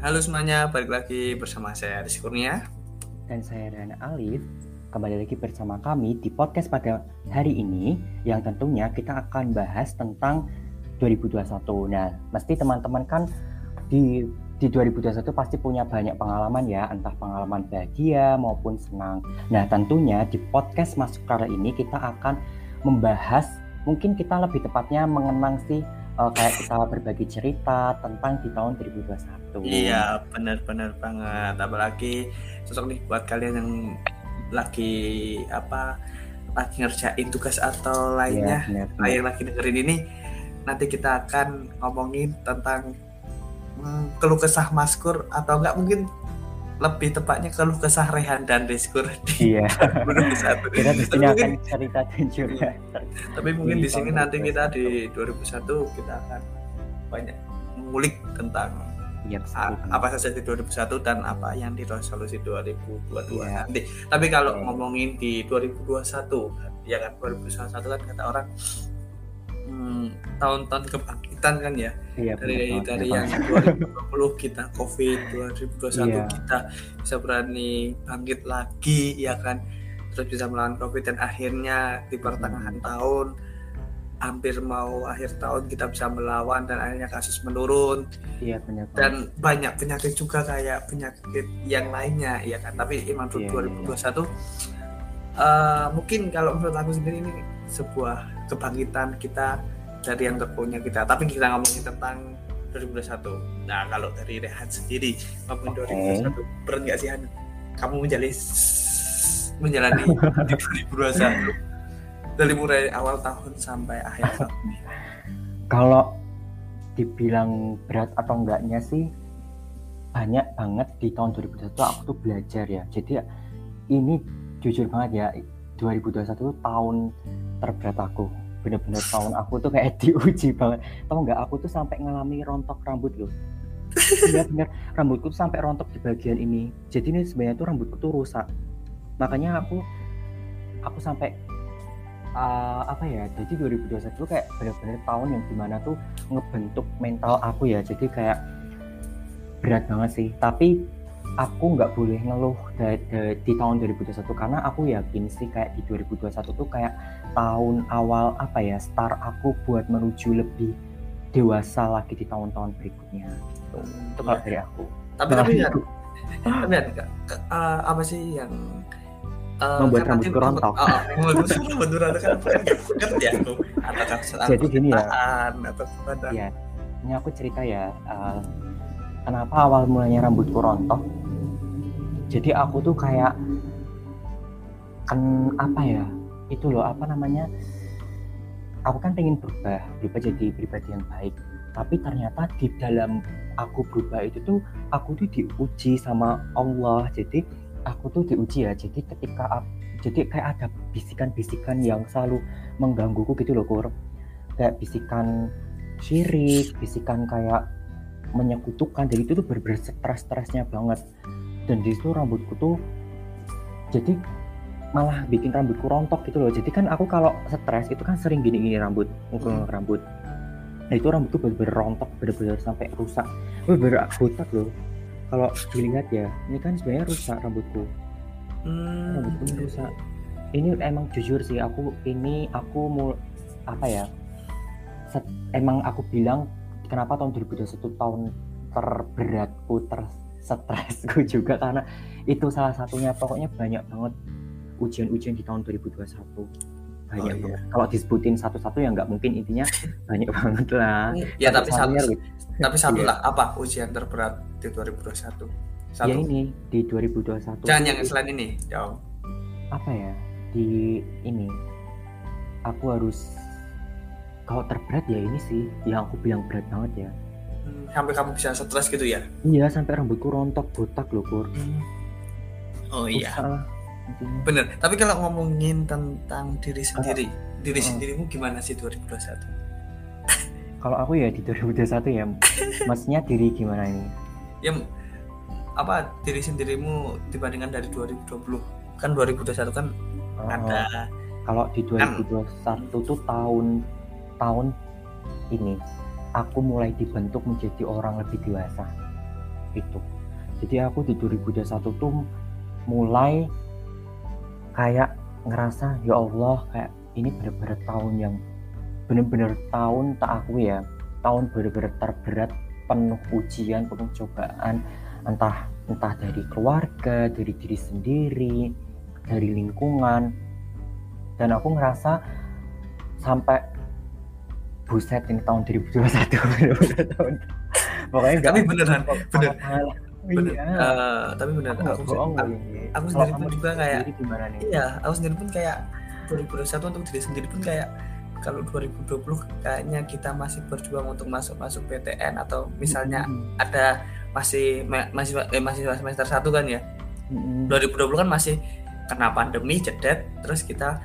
Halo semuanya, balik lagi bersama saya Rizky Kurnia dan saya Rana Alif. Kembali lagi bersama kami di podcast pada hari ini yang tentunya kita akan bahas tentang 2021. Nah, mesti teman-teman kan di di 2021 pasti punya banyak pengalaman ya, entah pengalaman bahagia maupun senang. Nah, tentunya di podcast masuk kali ini kita akan membahas mungkin kita lebih tepatnya mengenang sih uh, kayak kita berbagi cerita tentang di tahun 2021. Iya, benar-benar banget. Apalagi cocok nih buat kalian yang lagi apa lagi ngerjain tugas atau lainnya, ya, yang lagi dengerin ini, nanti kita akan ngomongin tentang hmm, keluh kesah maskur atau enggak mungkin lebih tepatnya keluh kesah Rehan dan Rizkur iya. kita sini akan cerita juga tapi mungkin di sini nanti kita di 2001 kita akan banyak mengulik tentang ya, apa saja di 2001 dan apa yang di resolusi 2022 ya. nanti tapi kalau ya. ngomongin di 2021 ya kan 2021 kan kata orang hmm, tahun-tahun kebangkitan kan ya iya, dari betul, dari yang 2020 kita covid 2021 iya. kita bisa berani bangkit lagi ya kan terus bisa melawan covid dan akhirnya di pertengahan hmm. tahun hampir mau akhir tahun kita bisa melawan dan akhirnya kasus menurun. Iya benar dan banyak penyakit juga kayak penyakit yang lainnya ya kan? Tapi emang iya, 2021 iya. Uh, mungkin kalau menurut aku sendiri ini sebuah kebangkitan kita dari yang terpunya kita. Tapi kita ngomongin tentang 2021 nah kalau dari Rehat sendiri maupun okay. 2021 berat nggak sih Han? Kamu menjalani menjalani di 2021 dari mulai awal tahun sampai akhir tahun. Kalau dibilang berat atau enggaknya sih banyak banget di tahun 2021 aku tuh belajar ya. Jadi ini jujur banget ya 2021 tahun terberat aku. Bener-bener tahun aku tuh kayak diuji banget. Tau nggak aku tuh sampai ngalami rontok rambut loh. Bener bener rambutku tuh sampai rontok di bagian ini. Jadi ini sebenarnya tuh rambutku tuh rusak. Makanya aku aku sampai uh, apa ya jadi 2021 tuh kayak bener-bener tahun yang di mana tuh ngebentuk mental aku ya. Jadi kayak berat banget sih. Tapi aku nggak boleh ngeluh di, di, di tahun 2021 karena aku yakin sih kayak di 2021 tuh kayak tahun awal apa ya start aku buat menuju lebih dewasa lagi di tahun-tahun berikutnya. Itu, itu kalau dari aku. Tapi tapi ya tapi ya uh, apa sih yang uh, membuat rambut rontok oh, membuat rambut rontok kan ngerti ya aku apakah jadi gini ya. atau ya ini aku cerita ya uh, kenapa awal mulanya rambutku rontok? Jadi aku tuh kayak kan apa ya itu loh apa namanya? Aku kan pengen berubah berubah jadi pribadi yang baik. Tapi ternyata di dalam aku berubah itu tuh aku tuh diuji sama Allah. Jadi aku tuh diuji ya jadi ketika aku, jadi kayak ada bisikan-bisikan yang selalu menggangguku gitu loh kur. Kayak bisikan syirik bisikan kayak menyekutukan jadi itu tuh bener stres-stresnya banget. Dan di situ rambutku tuh jadi malah bikin rambutku rontok gitu loh. Jadi kan aku kalau stres itu kan sering gini-gini rambut ngukul hmm. rambut. Nah itu rambutku bener-bener rontok bener-bener sampai rusak bener-bener botak loh kalau dilihat ya ini kan sebenarnya rusak rambutku hmm. rambutku ini rusak ini emang jujur sih aku ini aku mau apa ya set, emang aku bilang kenapa tahun 2021 tahun terberatku ter stresku juga karena itu salah satunya pokoknya banyak banget ujian-ujian di tahun 2021 banyak oh, iya. kalau disebutin satu-satu ya nggak mungkin intinya banyak banget lah ya tapi satu gitu. Tapi satu lah apa ujian terberat di 2021 satu. ya ini di 2021 jangan yang selain ini jauh. Apa ya di ini aku harus kalau terberat ya ini sih yang aku bilang berat banget ya. Hmm, sampai kamu bisa stres gitu ya? Iya sampai rambutku rontok botak loh kur hmm. oh iya. Bener tapi kalau ngomongin tentang diri sendiri uh, diri uh, sendirimu gimana sih 2021 kalau aku ya di 2021 ya maksudnya diri gimana ini? Ya apa diri sendirimu dibandingkan dari 2020 kan 2021 kan uh, ada. kalau di 2021 kan, tuh tahun tahun ini aku mulai dibentuk menjadi orang lebih dewasa. Itu. Jadi aku di 2021 tuh mulai kayak ngerasa ya Allah kayak ini bener-bener tahun yang bener-bener tahun tak aku ya tahun bener-bener terberat penuh ujian penuh cobaan. Entah entah dari keluarga dari diri sendiri dari lingkungan. Dan aku ngerasa sampai buset ini tahun 2021 tahun pokoknya enggak tapi beneran bener. bener. Iya. uh, tapi bener. Aku, aku, bohong, aku, aku sendiri pun juga kayak gimana nih? iya aku sendiri pun kayak 2021 untuk diri sendiri pun kayak kalau 2020 kayaknya kita masih berjuang untuk masuk masuk PTN atau misalnya hmm. ada masih masih eh, masih semester satu kan ya hmm. 2020 kan masih kena pandemi cedet terus kita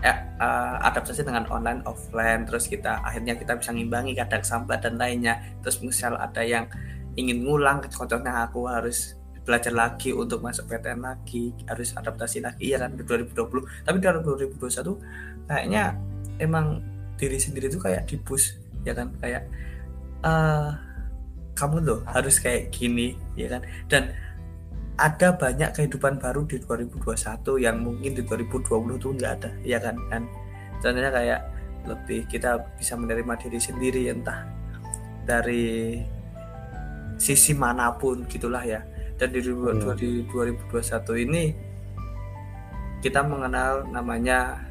eh, uh, adaptasi dengan online offline terus kita akhirnya kita bisa ngimbangi kadang sambat dan lainnya terus misal ada yang ingin ngulang contohnya aku harus belajar lagi untuk masuk PTN lagi harus adaptasi lagi ya kan 2020 tapi di 2021 kayaknya emang diri sendiri tuh kayak dibus ya kan? Kayak uh, kamu loh harus kayak gini ya kan? Dan ada banyak kehidupan baru di 2021 yang mungkin di 2020 tuh nggak ada ya kan? Kan contohnya kayak lebih kita bisa menerima diri sendiri entah dari sisi mana pun gitulah ya. Dan di, hmm. di 2021 ini kita mengenal namanya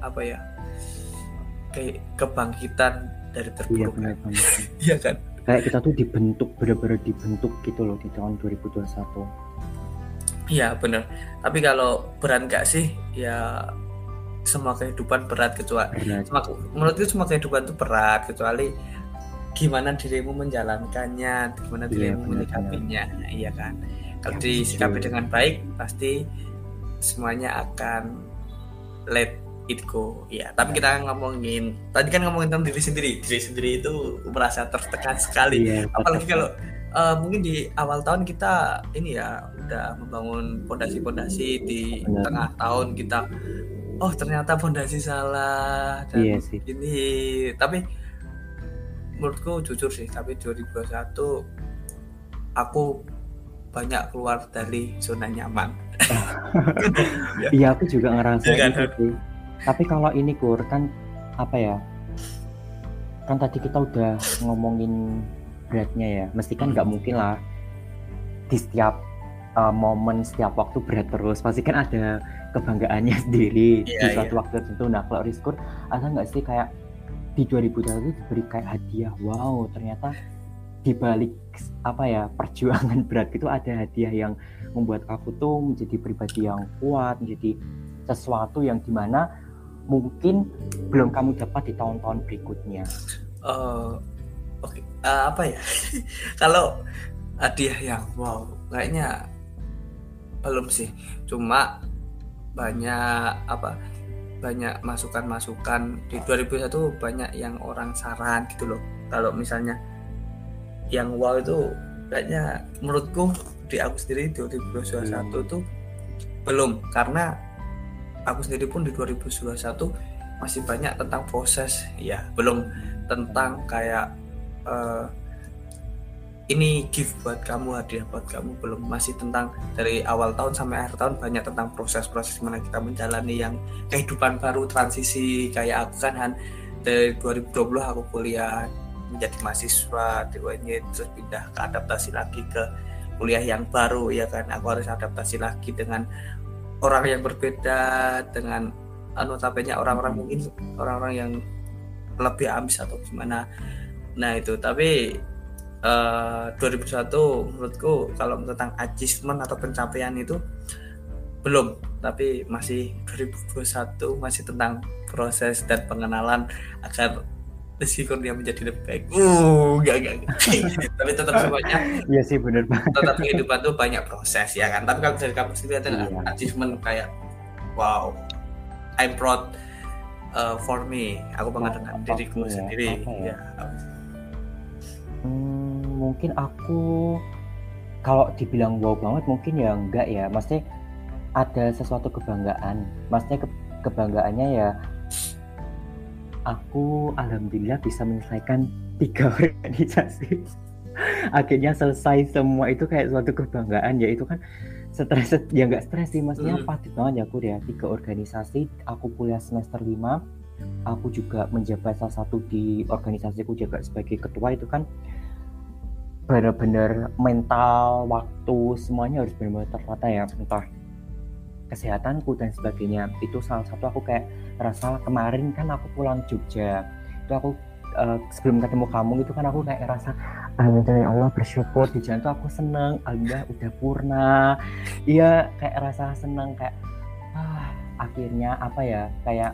apa ya kayak kebangkitan dari terpuruk iya, iya kan? Kayak kita tuh dibentuk benar-benar dibentuk gitu loh di tahun 2021 iya bener. Tapi kalau berat gak sih? Ya semua kehidupan berat kecuali berat. menurutku semua kehidupan itu berat kecuali gimana dirimu menjalankannya, gimana iya, dirimu iya, menyikapinya, iya kan. Kalau ya, disikapi dengan baik, pasti semuanya akan let it go. Ya, tapi kita ngomongin tadi kan ngomongin tentang diri sendiri. Diri sendiri itu merasa tertekan sekali. Ya, Apalagi kalau uh, mungkin di awal tahun kita ini ya udah membangun pondasi-pondasi di Benar. tengah tahun kita oh ternyata pondasi salah dan iya sih. ini tapi menurutku jujur sih tapi 2021 aku banyak keluar dari zona nyaman iya aku juga ngerasa ya, kan? itu sih tapi kalau ini kur kan apa ya kan tadi kita udah ngomongin beratnya ya mesti kan nggak hmm. mungkin lah di setiap uh, momen setiap waktu berat terus pasti kan ada kebanggaannya sendiri yeah, di suatu yeah. waktu tertentu nah kalau Rizkur ada nggak sih kayak di 2021 diberi kayak hadiah wow ternyata di balik apa ya perjuangan berat itu ada hadiah yang membuat aku tuh menjadi pribadi yang kuat menjadi sesuatu yang di mana mungkin belum kamu dapat di tahun-tahun berikutnya. Uh, oke okay. uh, apa ya? Kalau hadiah yang wow kayaknya belum sih. Cuma banyak apa banyak masukan-masukan. Di 2001 banyak yang orang saran gitu loh. Kalau misalnya yang wow itu kayaknya menurutku di aku sendiri di 2021 hmm. tuh belum. Karena aku sendiri pun di 2021 masih banyak tentang proses ya. Belum tentang kayak uh, ini gift buat kamu hadiah buat kamu. Belum. Masih tentang dari awal tahun sampai akhir tahun banyak tentang proses-proses mana kita menjalani yang kehidupan baru transisi. Kayak aku kan Han dari 2020 aku kuliah menjadi mahasiswa di UNY terus pindah ke adaptasi lagi ke kuliah yang baru ya kan. Aku harus adaptasi lagi dengan orang yang berbeda dengan notabene orang-orang mungkin orang-orang yang lebih ambis atau gimana. Nah itu. Tapi uh, eh, 2001 menurutku kalau tentang achievement atau pencapaian itu belum. Tapi masih 2021 masih tentang proses dan pengenalan agar Rizky Kurnia menjadi lebih baik. Uh, gak, gak, gak. tapi tetap semuanya. Iya sih benar banget. Tetap kehidupan tuh banyak proses ya kan. Tapi kalau dari kamu sendiri ada iya. achievement kayak wow, I'm proud uh, for me. Aku bangga dengan diriku ya, sendiri. Ya. ya. Hmm, mungkin aku kalau dibilang wow banget mungkin ya enggak ya maksudnya ada sesuatu kebanggaan maksudnya ke, kebanggaannya ya aku alhamdulillah bisa menyelesaikan tiga organisasi akhirnya selesai semua itu kayak suatu kebanggaan ya itu kan stres ya nggak stres sih maksudnya mm. pasti banget ya aku ya tiga organisasi aku kuliah semester lima aku juga menjabat salah satu di organisasiku juga sebagai ketua itu kan benar-benar mental waktu semuanya harus benar-benar tertata ya entah kesehatanku dan sebagainya. Itu salah satu aku kayak rasa kemarin kan aku pulang Jogja. Itu aku uh, sebelum ketemu kamu itu kan aku kayak ngerasa alhamdulillah ya Allah bersyukur di jalan tuh aku seneng alhamdulillah udah purna. Iya kayak rasa seneng kayak ah akhirnya apa ya kayak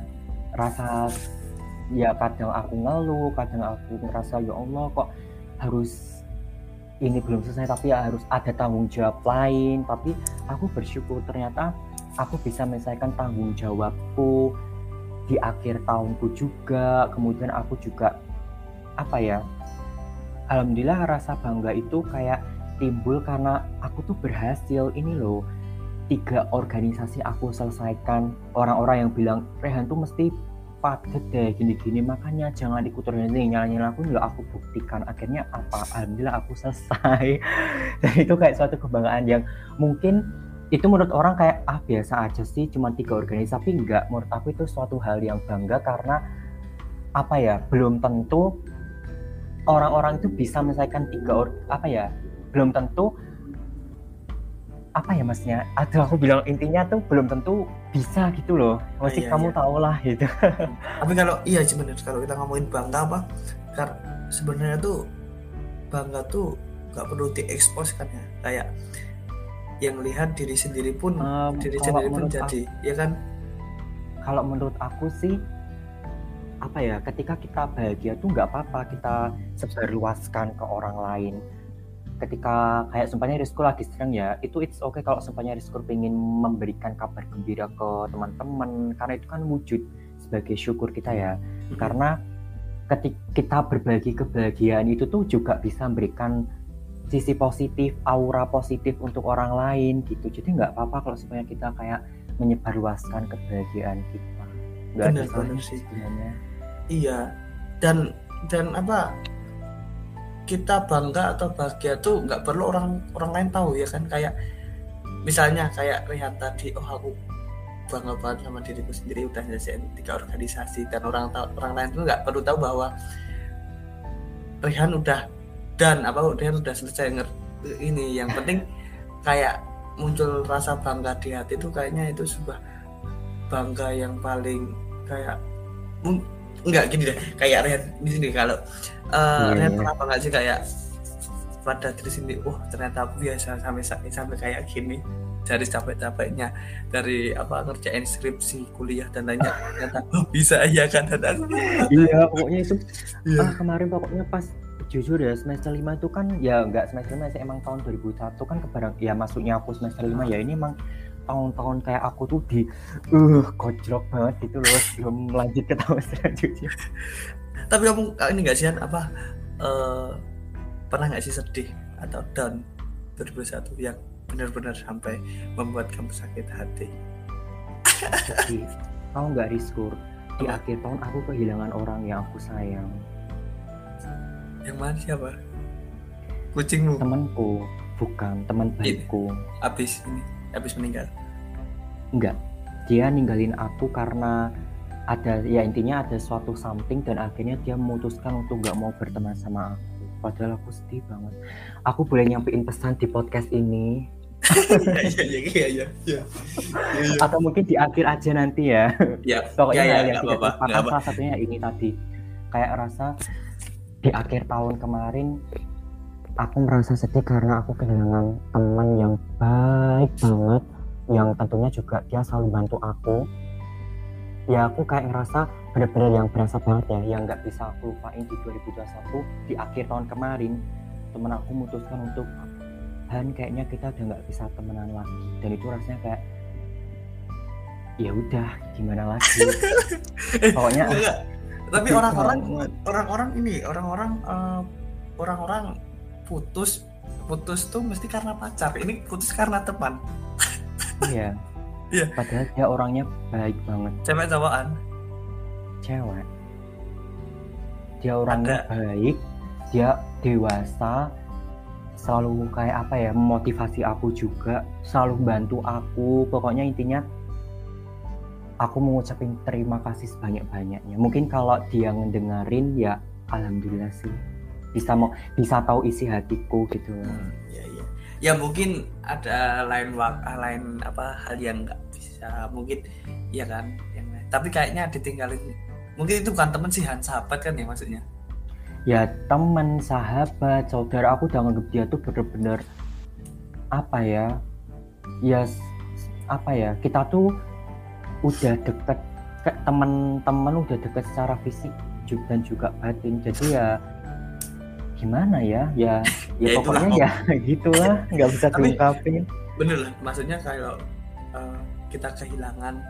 rasa ya kadang aku ngeluh kadang aku ngerasa ya Allah kok harus ini belum selesai tapi ya harus ada tanggung jawab lain. Tapi aku bersyukur ternyata aku bisa menyelesaikan tanggung jawabku di akhir tahunku juga kemudian aku juga apa ya alhamdulillah rasa bangga itu kayak timbul karena aku tuh berhasil. Ini loh tiga organisasi aku selesaikan. Orang-orang yang bilang Rehan tuh mesti padet deh gini-gini makanya jangan ikut organisasi. Nyala-nyala aku nggak aku buktikan akhirnya apa? Alhamdulillah aku selesai. Dan itu kayak suatu kebanggaan yang mungkin itu menurut orang kayak ah biasa aja sih cuma tiga organisasi tapi enggak menurut aku itu suatu hal yang bangga karena apa ya belum tentu orang-orang itu bisa menyelesaikan tiga or apa ya belum tentu apa ya masnya aduh aku bilang intinya tuh belum tentu bisa gitu loh. Masih iya, kamu iya. tahu lah gitu. Tapi kalau iya sebenarnya kalau kita ngomongin bangga apa karena sebenarnya tuh bangga tuh nggak perlu diekspos kan ya. Kayak yang lihat diri sendiri pun um, diri sendiri pun jadi aku, ya kan? Kalau menurut aku sih apa ya ketika kita bahagia tuh nggak apa-apa kita sebarluaskan ke orang lain. Ketika kayak sumpahnya Rizko lagi sedang ya itu it's okay kalau sumpahnya Rizko pengen memberikan kabar gembira ke teman-teman karena itu kan wujud sebagai syukur kita ya. Hmm. karena ketika kita berbagi kebahagiaan itu tuh juga bisa memberikan sisi positif, aura positif untuk orang lain gitu. Jadi nggak apa-apa kalau sebenarnya kita kayak menyebarluaskan kebahagiaan kita. Nggak benar, ada benar sih. Sebenarnya. Iya. Dan dan apa kita bangga atau bahagia tuh nggak perlu orang orang lain tahu ya kan kayak misalnya kayak lihat tadi oh aku bangga banget sama diriku sendiri udah nyelesain tiga organisasi dan orang tahu orang lain tuh nggak perlu tahu bahwa Rehan udah dan apa dia udah selesai ini yang penting kayak muncul rasa bangga di hati itu kayaknya itu sebuah bangga yang paling kayak enggak gini deh kayak Ren di sini kalau uh, yeah, Ren yeah. apa nggak sih kayak pada diri sini oh ternyata aku biasa sampai sampai kayak gini dari capek-capeknya dari apa ngerjain skripsi kuliah dan lainnya ternyata oh, bisa ya kan dan iya pokoknya itu yeah. ah, kemarin pokoknya pas jujur ya semester lima itu kan ya nggak semester lima sih emang tahun 2001 kan kebarang ya masuknya aku semester lima ya ini emang tahun-tahun kayak aku tuh di uh kocrok banget gitu loh belum lanjut ke tahun selanjutnya. Tapi kamu ini nggak sih apa uh, pernah nggak sih sedih atau down 2001 yang benar-benar sampai membuat kamu sakit hati? Jadi kamu nggak riskur di akhir tahun aku kehilangan orang yang aku sayang yang mana siapa? Kucingmu? Temanku, bukan teman baikku. Abis ini, abis meninggal? Enggak, dia ninggalin aku karena ada ya intinya ada suatu something dan akhirnya dia memutuskan untuk nggak mau berteman sama aku. Padahal aku sedih banget. Aku boleh nyampein pesan di podcast ini. Iya iya. iya. Atau mungkin di akhir aja nanti ya. Ya. Pokoknya ya, ya, yang kita salah satunya ini tadi. Kayak rasa di akhir tahun kemarin aku merasa sedih karena aku kehilangan teman yang baik banget yang tentunya juga dia selalu bantu aku. Ya aku kayak ngerasa benar-benar yang berasa banget ya yang nggak bisa aku lupain di 2021 di akhir tahun kemarin temen aku memutuskan untuk Han kayaknya kita udah nggak bisa temenan lagi. Dan itu rasanya kayak ya udah gimana lagi? Pokoknya tapi orang-orang orang-orang ini orang-orang uh, orang-orang putus putus tuh mesti karena pacar. Ini putus karena teman. Iya. Iya. Padahal dia orangnya baik banget. Cewek cowokan? Cewek. Dia orangnya Ada. baik dia dewasa selalu kayak apa ya memotivasi aku juga selalu bantu aku. Pokoknya intinya aku mengucapin terima kasih sebanyak-banyaknya. Mungkin kalau dia ngedengerin ya alhamdulillah sih. Bisa mau bisa tahu isi hatiku gitu. Hmm, ya, ya. ya mungkin ada lain waktu lain apa hal yang nggak bisa mungkin ya kan yang tapi kayaknya ditinggalin. Mungkin itu bukan teman sih Han sahabat kan ya maksudnya? Ya teman sahabat saudara. Aku udah nganggap dia tuh bener-bener apa ya ya apa ya kita tuh udah deket kayak teman-teman udah deket secara fisik dan juga batin. Jadi ya gimana ya? Ya ya, ya pokoknya ya gitulah. Nggak bisa diungkapin. bener lah maksudnya kalau uh, kita kehilangan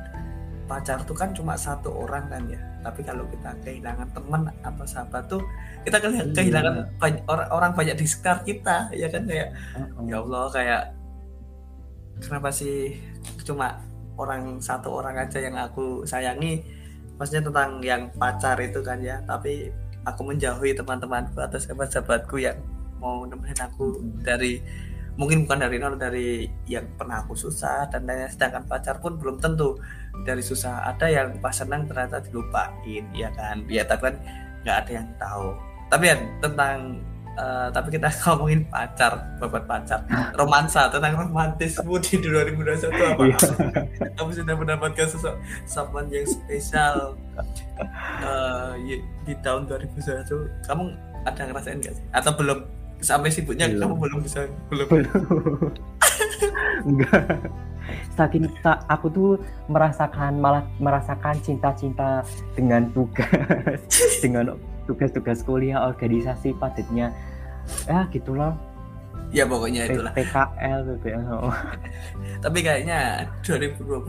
pacar tuh kan cuma satu orang kan ya. Tapi kalau kita kehilangan teman atau sahabat tuh kita kan kehilangan iya. banyak, orang orang banyak di sekitar kita ya kan? Kayak uh-uh. ya Allah kayak kenapa sih cuma orang satu orang aja yang aku sayangi. Maksudnya tentang yang pacar itu kan ya. Tapi aku menjauhi teman-temanku atau sahabat-sahabatku yang mau nemenin aku dari mungkin bukan dari nol dari yang pernah aku susah dan lainnya sedangkan pacar pun belum tentu dari susah. Ada yang pas senang ternyata dilupain ya kan? Ya tapi kan nggak ada yang tahu. Tapi ya tentang uh, tapi kita ngomongin pacar babat pacar. Romansa tentang romantismu di 2021 apa? Iya. kamu sudah mendapatkan sosok someone yang spesial uh, di tahun 2021 kamu ada ngerasain nggak sih? Atau belum? Sampai sibuknya belum. kamu belum bisa belum. Enggak. Saking tak aku tuh merasakan malah merasakan cinta-cinta dengan tugas dengan tugas-tugas kuliah organisasi padatnya. Ya gitulah. Ya pokoknya itulah. PKL PKL tapi kayaknya 2020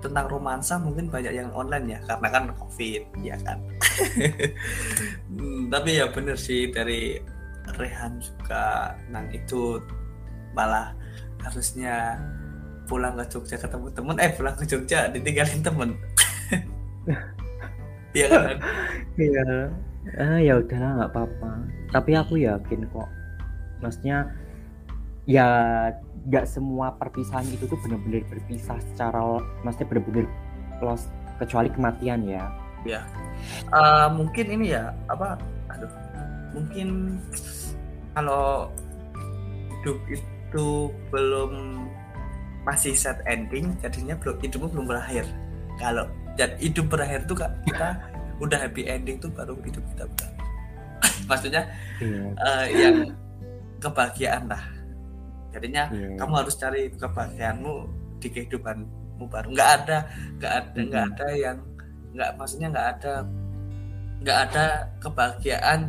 tentang romansa mungkin banyak yang online ya karena kan covid ya kan? Hmm, tapi ya bener sih dari Rehan juga nang itu malah harusnya pulang ke Jogja ketemu temen. Eh pulang ke Jogja ditinggalin temen iya kan iya. Ah ya udahlah nggak apa-apa. Tapi aku yakin kok. Maksudnya ya nggak semua perpisahan itu tuh benar-benar berpisah secara maksudnya benar-benar lost kecuali kematian ya. Ya uh, mungkin ini ya apa aduh mungkin kalau hidup itu belum masih set ending jadinya belum hidupmu belum berakhir. Kalau dan hidup berakhir tuh kak kita udah happy ending tuh baru hidup kita berakhir maksudnya yeah. Iya. uh, yang kebahagiaan lah. Jadinya yeah. kamu harus cari kebahagiaanmu di kehidupanmu baru. Nggak ada nggak ada nggak mm ada yang nggak maksudnya nggak ada nggak ada kebahagiaan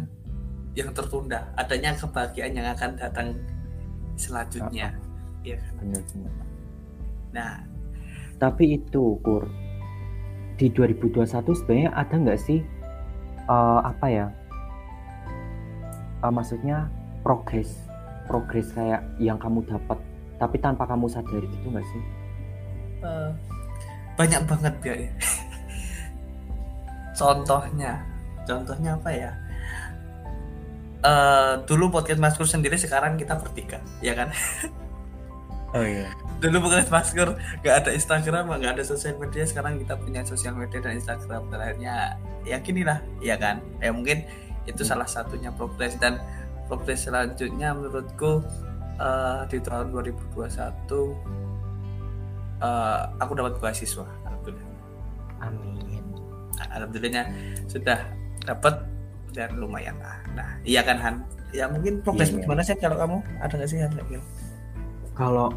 yang tertunda. Adanya kebahagiaan yang akan datang selanjutnya. Ya kan? Nah. Tapi itu kur di 2021 sebenarnya ada nggak sih uh, apa ya uh, maksudnya progres progres kayak yang kamu dapat tapi tanpa kamu sadari itu nggak sih? Uh, banyak banget ya contohnya contohnya apa ya? Uh, dulu podcast Maskur sendiri sekarang kita bertiga ya kan? Oh iya dulu podcast Maskur nggak ada Instagram nggak ada sosial media sekarang kita punya sosial media dan Instagram. Terakhirnya yakinilah ya kan? Ya mungkin itu salah satunya progres. Dan progres selanjutnya menurutku uh, di tahun 2021 uh, eh, aku dapat beasiswa alhamdulillah. Amin. Alhamdulillahnya sudah dapat dan lumayan lah. Nah iya kan Han? Ya mungkin progres iya. gimana sih kalau kamu? Ada nggak sih Han kalau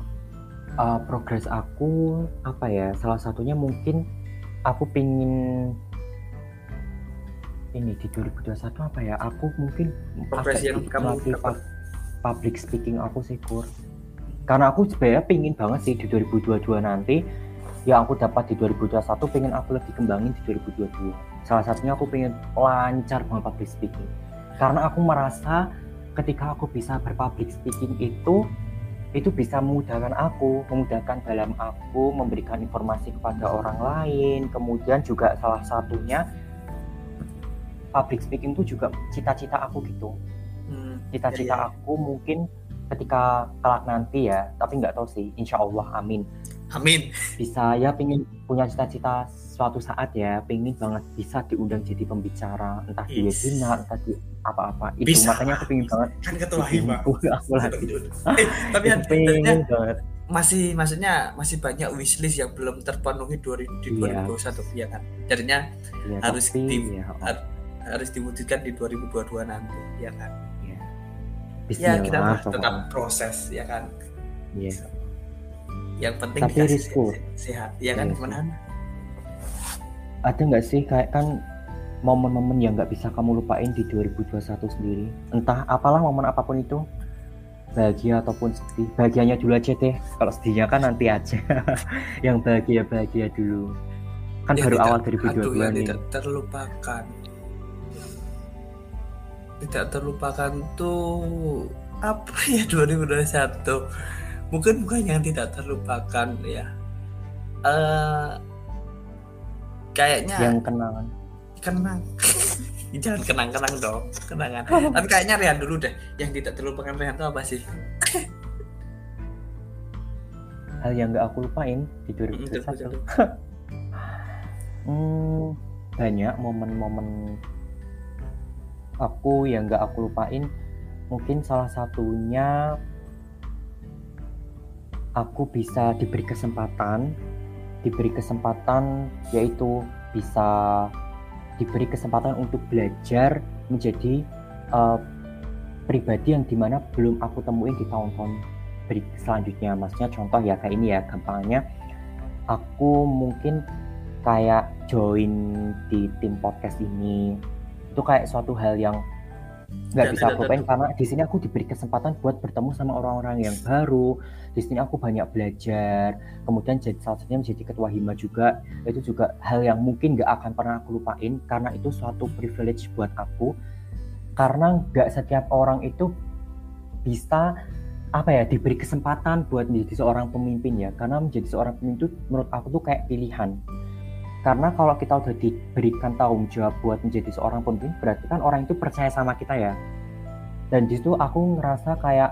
uh, progres aku apa ya salah satunya mungkin aku pingin ini di 2021 apa ya aku mungkin progres yang kamu dapat. public speaking aku sih kur. Karena aku sebenarnya pingin banget sih di 2022 nanti yang aku dapat di 2021 pengen aku lebih kembangin di 2022 salah satunya aku pengen lancar banget public speaking. Karena aku merasa ketika aku bisa berpublic speaking itu itu bisa memudahkan aku memudahkan dalam aku memberikan informasi kepada orang lain. Kemudian juga salah satunya public speaking itu juga cita-cita aku gitu. Hmm, cita-cita iya, iya. aku mungkin ketika kelak nanti ya tapi nggak tahu sih. Insya Allah amin. Amin. Bisa ya pengen punya cita-cita suatu saat ya pengen banget bisa diundang jadi pembicara entah di webinar entah di apa-apa. Itu bisa. makanya aku pengen banget kan ketua hima aku lagi eh, tapi pengen banget. masih maksudnya masih banyak wishlist yang belum terpenuhi di iya. 2021 ya kan? Jadinya ya, harus tapi, di, ya, oh. harus diwujudkan di 2022 nanti ya kan? Ya, ya kita tetap proses ya kan? Ya. yang penting tapi risiko. sehat ya kan? Ya, ada nggak sih kayak kan momen-momen yang nggak bisa kamu lupain di 2021 sendiri? Entah apalah momen apa pun itu. Bahagia ataupun sedih. Bahagianya dulu aja deh. Kalau sedihnya kan nanti aja. Yang bahagia bahagia dulu. Kan ya, baru tidak, awal 2022 aduh, tidak terlupakan. Tidak terlupakan tuh apa ya 2021 mungkin bukan yang tidak terlupakan ya. Uh, kayaknya yang kenangan. Kenang. Jangan kenang-kenang dong kenangan. Tapi kayaknya Rian dulu deh yang tidak terlupakan Rian itu apa sih? Hal yang gak aku lupain di 2021 hmm, banyak momen-momen aku yang gak aku lupain. Mungkin salah satunya aku bisa diberi kesempatan diberi kesempatan yaitu bisa diberi kesempatan untuk belajar menjadi uh, pribadi yang di mana belum aku temuin di tahun-tahun selanjutnya. Maksudnya contoh ya kayak ini ya gampangnya. Aku mungkin kayak join di tim podcast ini. Itu kayak suatu hal yang nggak bisa aku lupain karena di sini aku diberi kesempatan buat bertemu sama orang-orang yang baru. Di sini aku banyak belajar. Kemudian jadi salah satunya menjadi ketua hima juga. Itu juga hal yang mungkin nggak akan pernah aku lupain karena itu suatu privilege buat aku. Karena nggak setiap orang itu bisa apa ya diberi kesempatan buat menjadi seorang pemimpin ya. Karena menjadi seorang pemimpin itu menurut aku tuh kayak pilihan karena kalau kita udah diberikan tanggung jawab buat menjadi seorang pemimpin berarti kan orang itu percaya sama kita ya. Dan di situ aku ngerasa kayak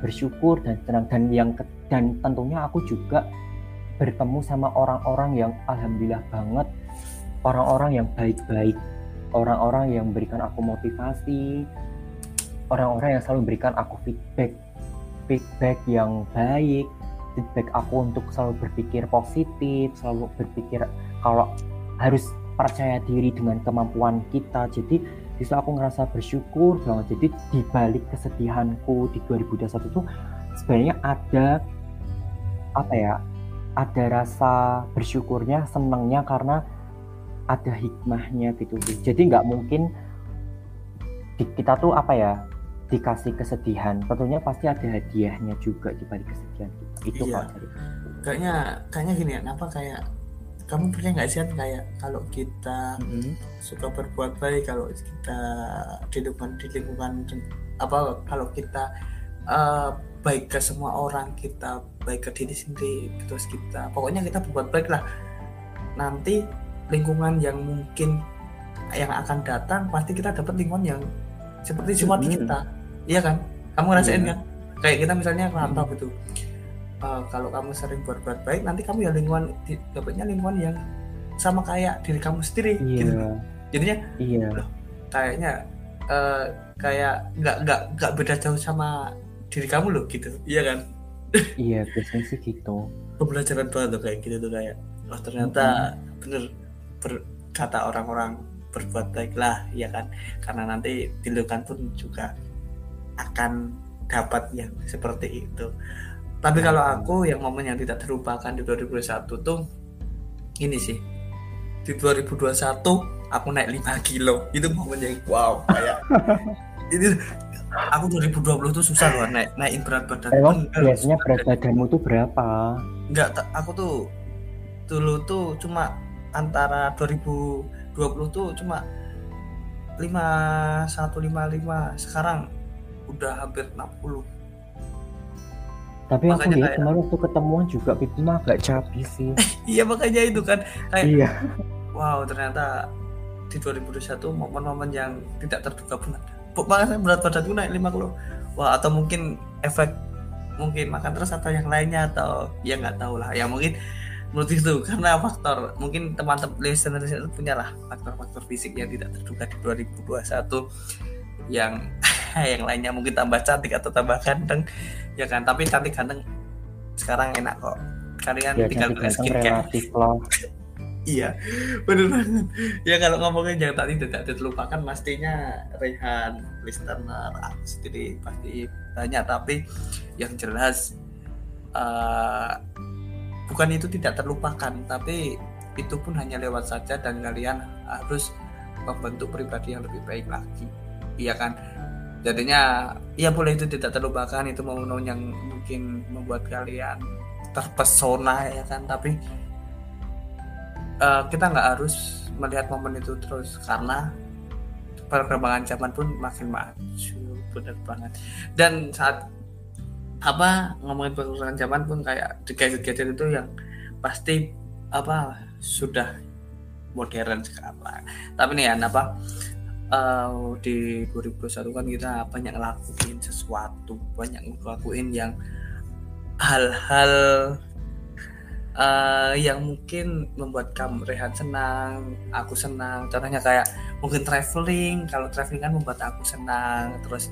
bersyukur dan senang dan yang dan tentunya aku juga bertemu sama orang-orang yang alhamdulillah banget. Orang-orang yang baik-baik. Orang-orang yang memberikan aku motivasi. Orang-orang yang selalu memberikan aku feedback feedback yang baik. Feedback aku untuk selalu berpikir positif selalu berpikir kalau harus percaya diri dengan kemampuan kita jadi bisa aku ngerasa bersyukur banget. Jadi di balik kesedihanku di 2021 itu sebenarnya ada apa ya ada rasa bersyukurnya senangnya karena ada hikmahnya gitu. Jadi nggak mungkin di, kita tuh apa ya dikasih kesedihan. Tentunya pasti ada hadiahnya juga di balik kesedihan kita. Itu iya. kayaknya kayaknya gini ya kenapa kayak kamu pernah nggak sih kayak kalau kita mm-hmm. suka berbuat baik kalau kita di lingkungan di lingkungan apa kalau kita uh, baik ke semua orang kita baik ke diri sendiri terus kita pokoknya kita berbuat baik lah nanti lingkungan yang mungkin yang akan datang pasti kita dapat lingkungan yang seperti seperti mm-hmm. kita iya kan kamu ngerasain yeah. kan kayak kita misalnya rantau mm-hmm. gitu uh, kalau kamu sering berbuat baik nanti kamu ya lingkungan dapatnya lingkungan yang sama kayak diri kamu sendiri yeah. gitu. Jadinya iya. loh, kayaknya uh, kayak nggak nggak nggak beda jauh sama diri kamu loh gitu. Iya kan? Iya biasanya sih gitu. Pembelajaran banget tuh kayak gitu tuh kayak oh ternyata mm-hmm. bener berkata orang-orang berbuat baiklah ya kan? Karena nanti di lingkungan pun juga akan dapat yang seperti itu tapi nah, kalau aku yang momen yang tidak terlupakan di 2021 tuh ini sih. Di 2021 aku naik 5 kilo. Itu momen yang wow kayak ini aku 2020 tuh susah loh naik naikin berat badan. Emang biasanya berat badanmu tuh berapa? Enggak aku tuh dulu tuh cuma antara 2020 tuh cuma 5155 sekarang udah hampir 60 tapi makanya aku lihat kayak... kemarin waktu ketemuan juga pipi mah agak cabi sih. Iya makanya itu kan. Kayak iya. Wow ternyata di 2021 momen-momen yang tidak terduga pun ada. Makanya berat badanku naik 5 kilo. Wah atau mungkin efek mungkin makan terus atau yang lainnya atau ya nggak tahu lah. Ya mungkin menurut itu karena faktor mungkin teman-teman listener itu punya lah faktor-faktor fisik yang tidak terduga di 2021 yang yang lainnya mungkin tambah cantik atau tambah ganteng ya kan tapi cantik ganteng sekarang enak kok. Kalian ya, tinggal pakai skincare. iya benar banget. Ya kalau ngomongin yang tadi tidak terlupakan pastinya Rehan listener aku sendiri pasti banyak tapi yang jelas uh, bukan itu tidak terlupakan tapi itu pun hanya lewat saja dan kalian harus membentuk pribadi yang lebih baik lagi. Iya kan jadinya ya boleh itu tidak terlupakan itu momen yang mungkin membuat kalian terpesona ya kan? Tapi uh, kita nggak harus melihat momen itu terus karena perkembangan zaman pun makin maju benar banget. Dan saat apa ngomongin perkembangan zaman pun kayak di gadget-gadget itu yang pasti apa sudah modern sekarang tapi nih ya apa uh, di 2021 kan kita banyak ngelakuin sesuatu banyak ngelakuin yang hal-hal uh, yang mungkin membuat kamu rehat senang, aku senang. Contohnya kayak mungkin traveling. Kalau traveling kan membuat aku senang. Terus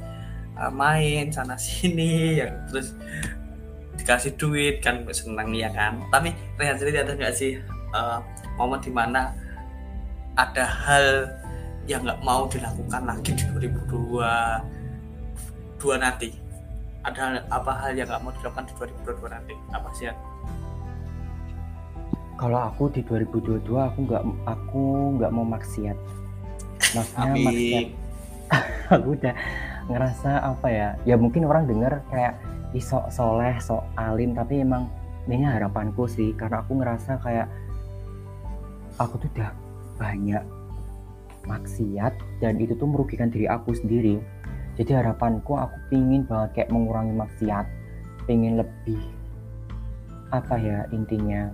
uh, main sana sini yang terus dikasih duit kan senang ya kan tapi rehat sendiri ada nggak sih uh, momen di mana ada hal yang nggak mau dilakukan lagi di 2022 nanti. Ada apa hal yang nggak mau dilakukan di 2022 nanti? Apa sih ya kalau aku di 2022 aku nggak aku nggak mau maksiat. Maksudnya maksiat. Aku udah ngerasa apa ya ya mungkin orang dengar kayak isok soleh sok alim tapi emang ini harapanku sih karena aku ngerasa kayak aku tuh udah banyak maksiat dan itu tuh merugikan diri aku sendiri. Jadi harapanku aku pingin banget kayak mengurangi maksiat. Pingin lebih apa ya intinya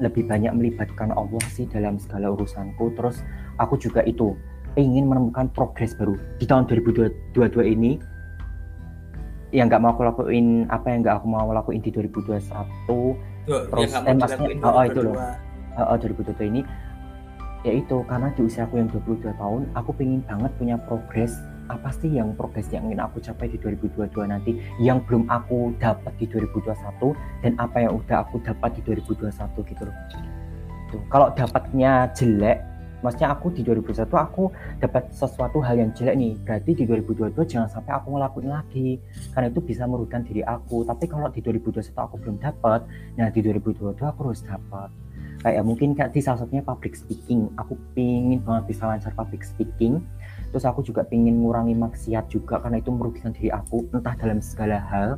lebih banyak melibatkan Allah sih dalam segala urusanku. Terus aku juga itu ingin menemukan progres baru. Di tahun 2022 ini yang nggak mau aku lakuin apa yang nggak aku mau lakuin di 2021 Tuh, terus eh, maksudnya oh, oh itu loh. oh, oh, 2022 ini ya itu karena di usia aku yang 22 tahun aku pengen banget punya progres. Apa sih yang progres yang ingin aku capai di 2022 nanti? Yang belum aku dapat di 2021 dan apa yang udah aku dapat di 2021 gitu loh. Tuh kalau dapatnya jelek maksudnya aku di 2021 aku dapat sesuatu hal yang jelek nih berarti di 2022 jangan sampai aku ngelakuin lagi. Karena itu bisa merugikan diri aku. Tapi kalau di 2021 aku belum dapat nah di 2022 aku harus dapat kayak mungkin kayak di salah satunya public speaking. Aku pingin banget bisa lancar public speaking. Terus aku juga pingin ngurangi maksiat juga karena itu merugikan diri aku entah dalam segala hal.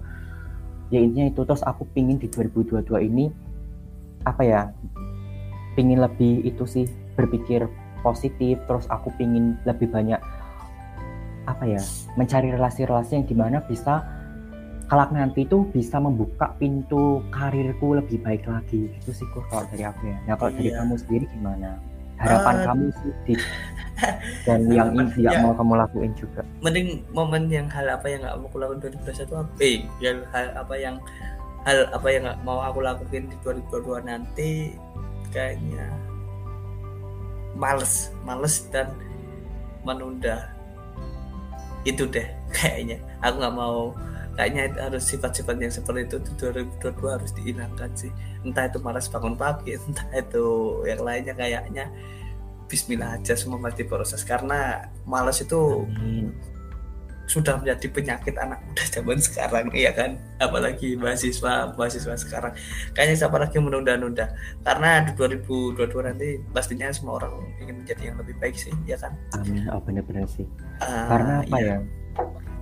Ya intinya itu. Terus aku pingin di 2022 ini apa ya pingin lebih itu sih berpikir positif. Terus aku pingin lebih banyak apa ya mencari relasi-relasi yang di mana bisa kelak nanti itu bisa membuka pintu karirku lebih baik lagi. Gitu sih kok kalau dari aku ya. Nah kalau iya. dari kamu sendiri gimana? Harapan uh, kamu sih di, dan yang ini ya, mau kamu lakuin juga. Mending momen yang hal apa yang nggak mau aku lakuin 2021 apa? Eh yang hal apa yang hal apa yang nggak mau aku lakuin di 2022 nanti kayaknya males. Males dan menunda. Itu deh kayaknya. Aku nggak mau kayaknya harus sifat-sifat yang seperti itu di 2022 harus dihilangkan sih. Entah itu malas bangun pagi entah itu yang lainnya kayaknya. Bismillah aja semua mesti proses karena malas itu Amin sudah menjadi penyakit anak muda zaman sekarang ya kan? Apalagi mahasiswa mahasiswa sekarang. Kayaknya siapa lagi menunda-nunda? Karena di 2022 nanti pastinya semua orang ingin menjadi yang lebih baik sih ya kan? Amin. Oh benar-benar sih. Uh, karena apa iya. ya?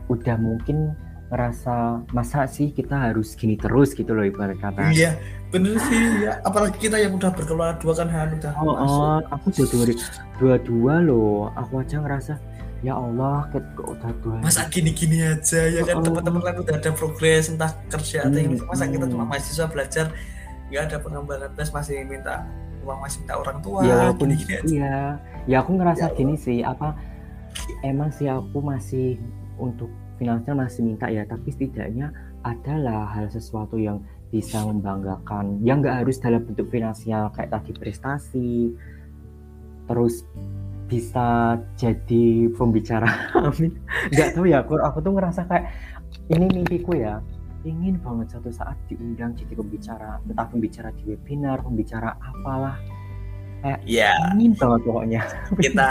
Udah mungkin ngerasa masa sih kita harus gini terus? gitu loh ibarat kata. Iya bener sih ya. Apalagi kita yang udah berkeluarga dua kan Han udah oh, oh aku juga dua dua loh aku aja ngerasa ya Allah kok udah tua masa gini-gini aja ya kan? Oh. teman-teman kan udah ada progres entah kerja atau hmm. masa kita cuma mahasiswa belajar nggak ada pengembangan tes masih minta uang masih minta orang tua ya gini, -gini aja. iya ya. Aku ngerasa ya, gini sih apa emang sih aku masih untuk finansial masih minta ya tapi setidaknya adalah hal sesuatu yang bisa membanggakan yang nggak harus dalam bentuk finansial kayak tadi prestasi terus bisa jadi pembicara. Amin. Nggak tahu ya aku aku tuh ngerasa kayak ini mimpiku ya ingin banget suatu saat diundang jadi pembicara entah pembicara di webinar pembicara apalah. Kayak ya ingin banget pokoknya. Kita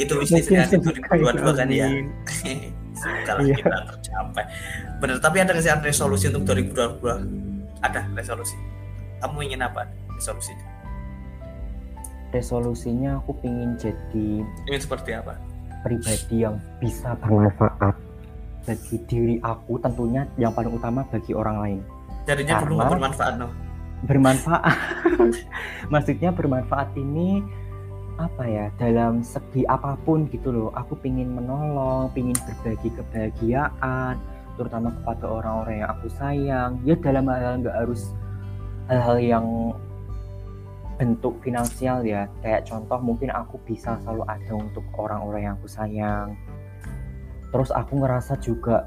itu bisnis ya 2022 kan ya kalau iya. kita tercapai. Benar tapi ada kesehatan resolusi untuk 2022 ada resolusi. Kamu ingin apa resolusinya? Resolusinya aku ingin jadi ingin seperti apa? pribadi yang bisa bermanfaat bagi diri aku tentunya yang paling utama bagi orang lain. Jadinya perlu bermanfaat no bermanfaat. Maksudnya bermanfaat ini apa ya dalam segi apa pun gitu loh. Aku pingin menolong pingin berbagi kebahagiaan terutama kepada orang-orang yang aku sayang. Ya dalam hal nggak harus hal-hal yang bentuk finansial ya. Kayak contoh mungkin aku bisa selalu ada untuk orang-orang yang aku sayang. Terus aku ngerasa juga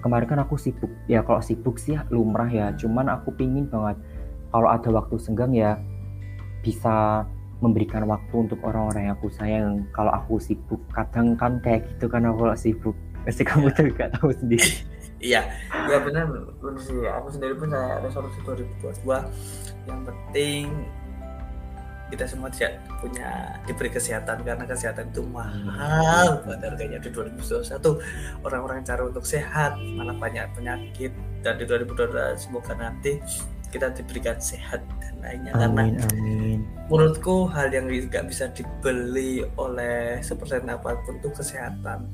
kemarin kan aku sibuk. Ya kalau sibuk sih lumrah ya. Cuman aku pingin banget kalau ada waktu senggang ya bisa memberikan waktu untuk orang-orang yang aku sayang. Kalau aku sibuk kadang kan kayak gitu kan aku sibuk. Pasti kamu tuh gak tahu sendiri. Iya ya benar benar sih. Aku sendiri pun saya resolusi 2022 yang penting kita semua tidak punya diberi kesehatan karena kesehatan itu mahal buat harganya di 2021 orang-orang cari untuk sehat malah banyak penyakit. Dan di 2022 semoga nanti kita diberikan sehat dan lainnya. Amin, karena amin. menurutku hal yang tidak bisa dibeli oleh seperti apa pun itu kesehatan.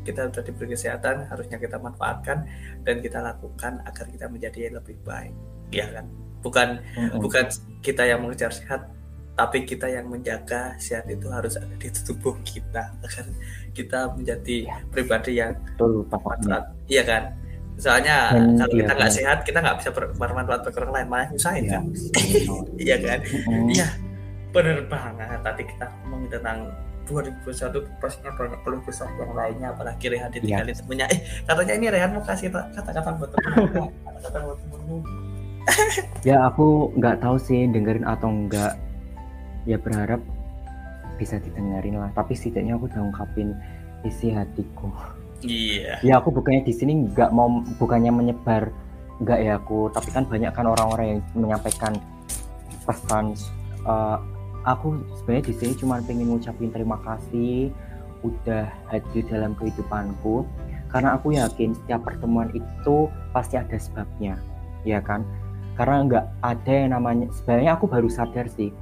Kita sudah diberi kesehatan harusnya kita manfaatkan dan kita lakukan agar kita menjadi lebih baik. Ya kan? Bukan mm-hmm. bukan kita yang mengejar sehat tapi kita yang menjaga sehat itu harus ada di tubuh kita. Agar kita menjadi ya. pribadi yang bermanfaat iya kan soalnya hmm, kalau iya, kita nggak sehat kita nggak bisa bermanfaat bagi orang lain malah nyusahin ya. kan iya kan? Iya. Mm-hmm. benar banget. Tadi kita ngomong tentang 2021 pastinya banyak keluh kesah yang lainnya apalagi Rehan ditinggalin yeah. temennya eh katanya ini Rehan mau kasih kata-kata buat temen. Kata-kata buat temenmu. Ya aku nggak tahu sih dengerin atau enggak ya berharap bisa didengerin lah. Tapi setidaknya aku udah ungkapin isi hatiku iya. Yeah. ya aku bukannya di sini nggak mau bukannya menyebar nggak ya aku. Tapi kan banyak kan orang-orang yang menyampaikan pesan uh, aku sebenarnya di sini cuma pengen ngucapin terima kasih udah hadir dalam kehidupanku. Karena aku yakin setiap pertemuan itu pasti ada sebabnya ya kan? Karena nggak ada yang namanya sebenarnya aku baru sadar sih.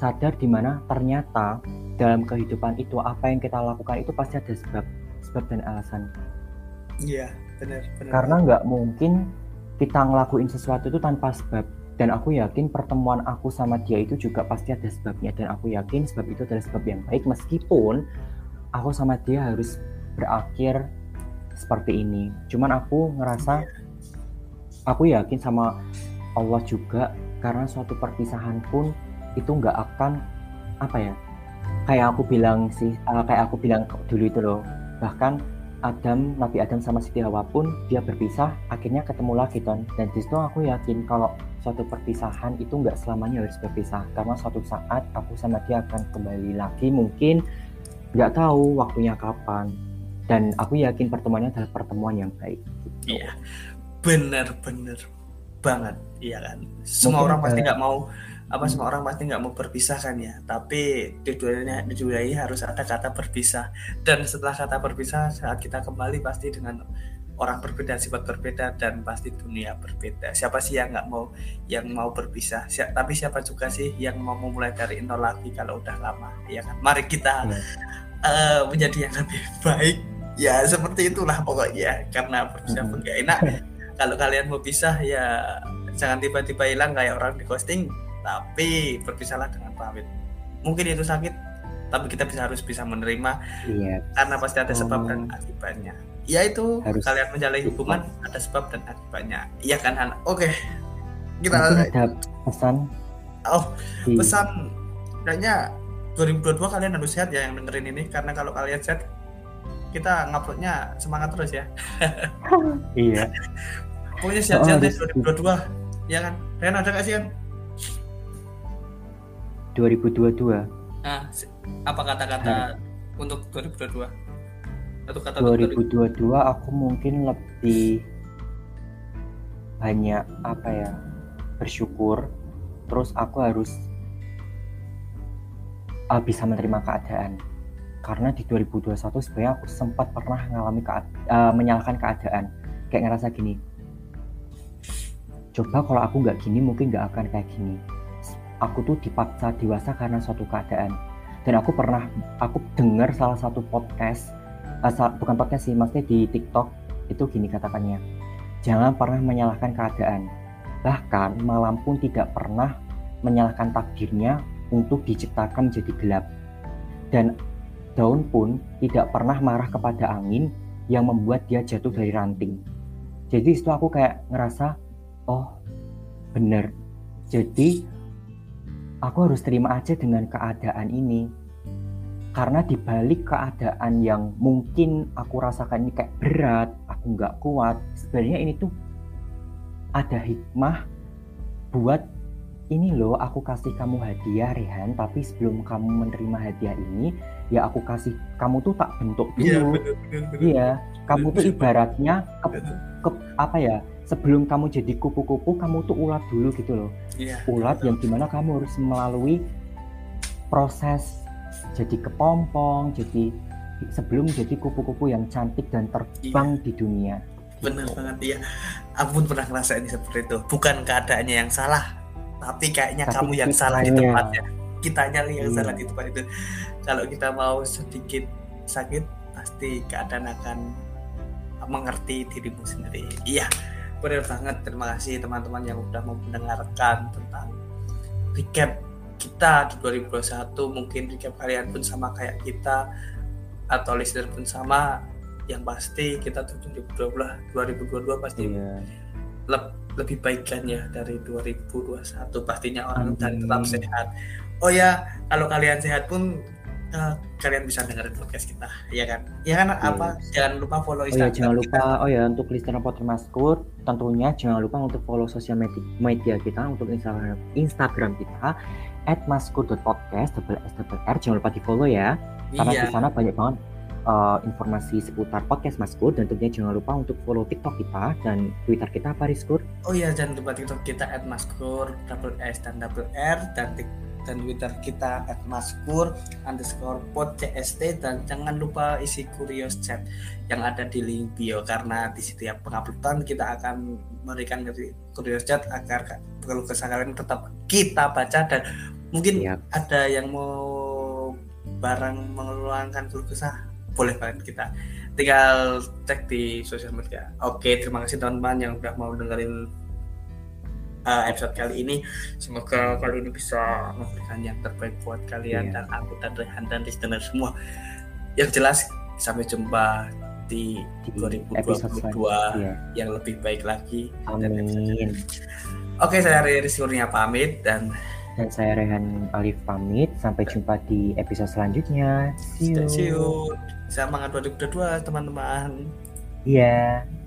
Sadar di mana ternyata dalam kehidupan itu apa yang kita lakukan itu pasti ada sebab sebab dan alasan. Iya benar benar. Karena nggak mungkin kita ngelakuin sesuatu itu tanpa sebab. Dan aku yakin pertemuan aku sama dia itu juga pasti ada sebabnya. Dan aku yakin sebab itu adalah sebab yang baik. Meskipun aku sama dia harus berakhir seperti ini. Cuman aku ngerasa aku yakin sama Allah juga. Karena suatu perpisahan pun itu nggak akan apa ya kayak aku bilang sih uh, kayak aku bilang dulu itu loh bahkan Adam Nabi Adam sama Siti Hawa pun dia berpisah akhirnya ketemu lagi kan dan di situ aku yakin kalau suatu perpisahan itu nggak selamanya harus berpisah. Karena suatu saat aku sama dia akan kembali lagi mungkin nggak tahu waktunya kapan. Dan aku yakin pertemuannya adalah pertemuan yang baik. Gitu. iya benar-benar banget. Iya kan? Semua mungkin, orang pasti nggak mau apa semua orang pasti nggak mau berpisah kan ya? Tapi di dunia di dunia ini harus ada kata berpisah. Dan setelah kata berpisah saat kita kembali pasti dengan orang berbeda sifat berbeda dan pasti dunia berbeda. Siapa sih yang nggak mau yang mau berpisah? Si tapi siapa juga sih yang mau memulai dari nol lagi kalau udah lama? Ya kan? Mari kita ya. uh, menjadi yang lebih baik. Ya seperti itulah pokoknya. Karena berpisah pun gak enak. Kalau kalian mau pisah ya jangan tiba-tiba hilang kayak orang di ghosting tapi berpisahlah dengan pamit mungkin itu sakit tapi kita bisa harus bisa menerima iya. karena pasti ada sebab dan oh. akibatnya. Ya itu Harus kalian menjalin hubungan ada sebab dan akibatnya. Iya kan Han? Oke. Kita ada pesan? Oh di... pesan. Kayaknya 2022 kalian harus sehat ya yang dengerin ini karena kalau kalian sehat kita nguploadnya semangat terus ya. Iya. Pokoknya sehat-sehat oh, 2022 ya kan? Ren ada gak sih kan 2022 nah apa kata-kata untuk 2022 atau kata 2022 aku mungkin lebih banyak apa ya bersyukur. Terus aku harus uh, bisa menerima keadaan. Karena di 2021 sebenarnya aku sempat pernah mengalami kead uh, menyalahkan keadaan. Kayak ngerasa gini coba kalau aku nggak gini mungkin nggak akan kayak gini aku tuh dipaksa dewasa karena suatu keadaan. Dan aku pernah aku dengar salah satu podcast uh, bukan podcast sih maksudnya di TikTok itu gini katakannya jangan pernah menyalahkan keadaan. Bahkan malam pun tidak pernah menyalahkan takdirnya untuk diciptakan menjadi gelap. Dan daun pun tidak pernah marah kepada angin yang membuat dia jatuh dari ranting. Jadi itu aku kayak ngerasa oh bener. Jadi aku harus terima aja dengan keadaan ini. Karena dibalik keadaan yang mungkin aku rasakan ini kayak berat aku nggak kuat sebenarnya ini tuh ada hikmah buat ini loh aku kasih kamu hadiah Rehan tapi sebelum kamu menerima hadiah ini ya aku kasih kamu tuh tak bentuk iya, dulu. iya kamu tuh ibaratnya ke, ke apa ya sebelum kamu jadi kupu-kupu kamu tuh ulat dulu gitu loh. Yeah. ulat yang di mana kamu harus melalui proses jadi kepompong jadi sebelum jadi kupu-kupu yang cantik dan terbang yeah. di dunia. Benar gitu. banget ya aku pun pernah ngerasain seperti itu. Bukan keadaannya yang salah tapi kayaknya tapi kamu yang salah di tempatnya. Kitanya yang yeah. salah di tempat itu. Kalau kita mau sedikit sakit pasti keadaan akan mengerti dirimu sendiri. Iya benar banget terima kasih teman-teman yang udah mau mendengarkan tentang recap kita di 2021 mungkin recap kalian pun sama kayak kita atau listener pun sama. Yang pasti kita tuh 2022 2022 pasti yeah. le lebih baik kan ya dari 2021 pastinya orang dan tetap sehat. Oh ya kalau kalian sehat pun uh, kalian bisa dengerin podcast kita ya kan ya kan yes. apa jangan lupa follow Instagram oh ya jangan lupa kita. oh ya untuk listener podcast Maskur tentunya jangan lupa untuk follow sosial media, media kita untuk Instagram Instagram kita at maskur.podcast double s double r jangan lupa di follow ya karena iya. di sana banyak banget uh, informasi seputar podcast Maskur dan tentunya jangan lupa untuk follow TikTok kita dan Twitter kita apa Rizkur? Oh iya jangan lupa TikTok kita at Maskur double S dan double R dan TikTok dan Twitter kita at maskur underscore pod cst dan jangan lupa isi curious chat yang ada di link bio karena di setiap penguploadan kita akan memberikan curious chat agar perlu kesalahan tetap kita baca dan mungkin Siap. ada yang mau barang mengeluarkan keluh kesah boleh banget kita tinggal cek di sosial media oke terima kasih teman-teman yang udah mau dengerin uh, episode kali ini. Semoga kali ini bisa memberikan yang terbaik buat kalian yeah. dan aku dan Rehan dan listener semua. Yang jelas sampai jumpa di, di 2022 yeah. yang lebih baik lagi. Amin. Oke, saya Rizky Kurnia pamit dan dan saya Rehan Alif pamit. Sampai jumpa di episode selanjutnya. See you. See you. Semangat 2022 teman-teman. Iya. Yeah.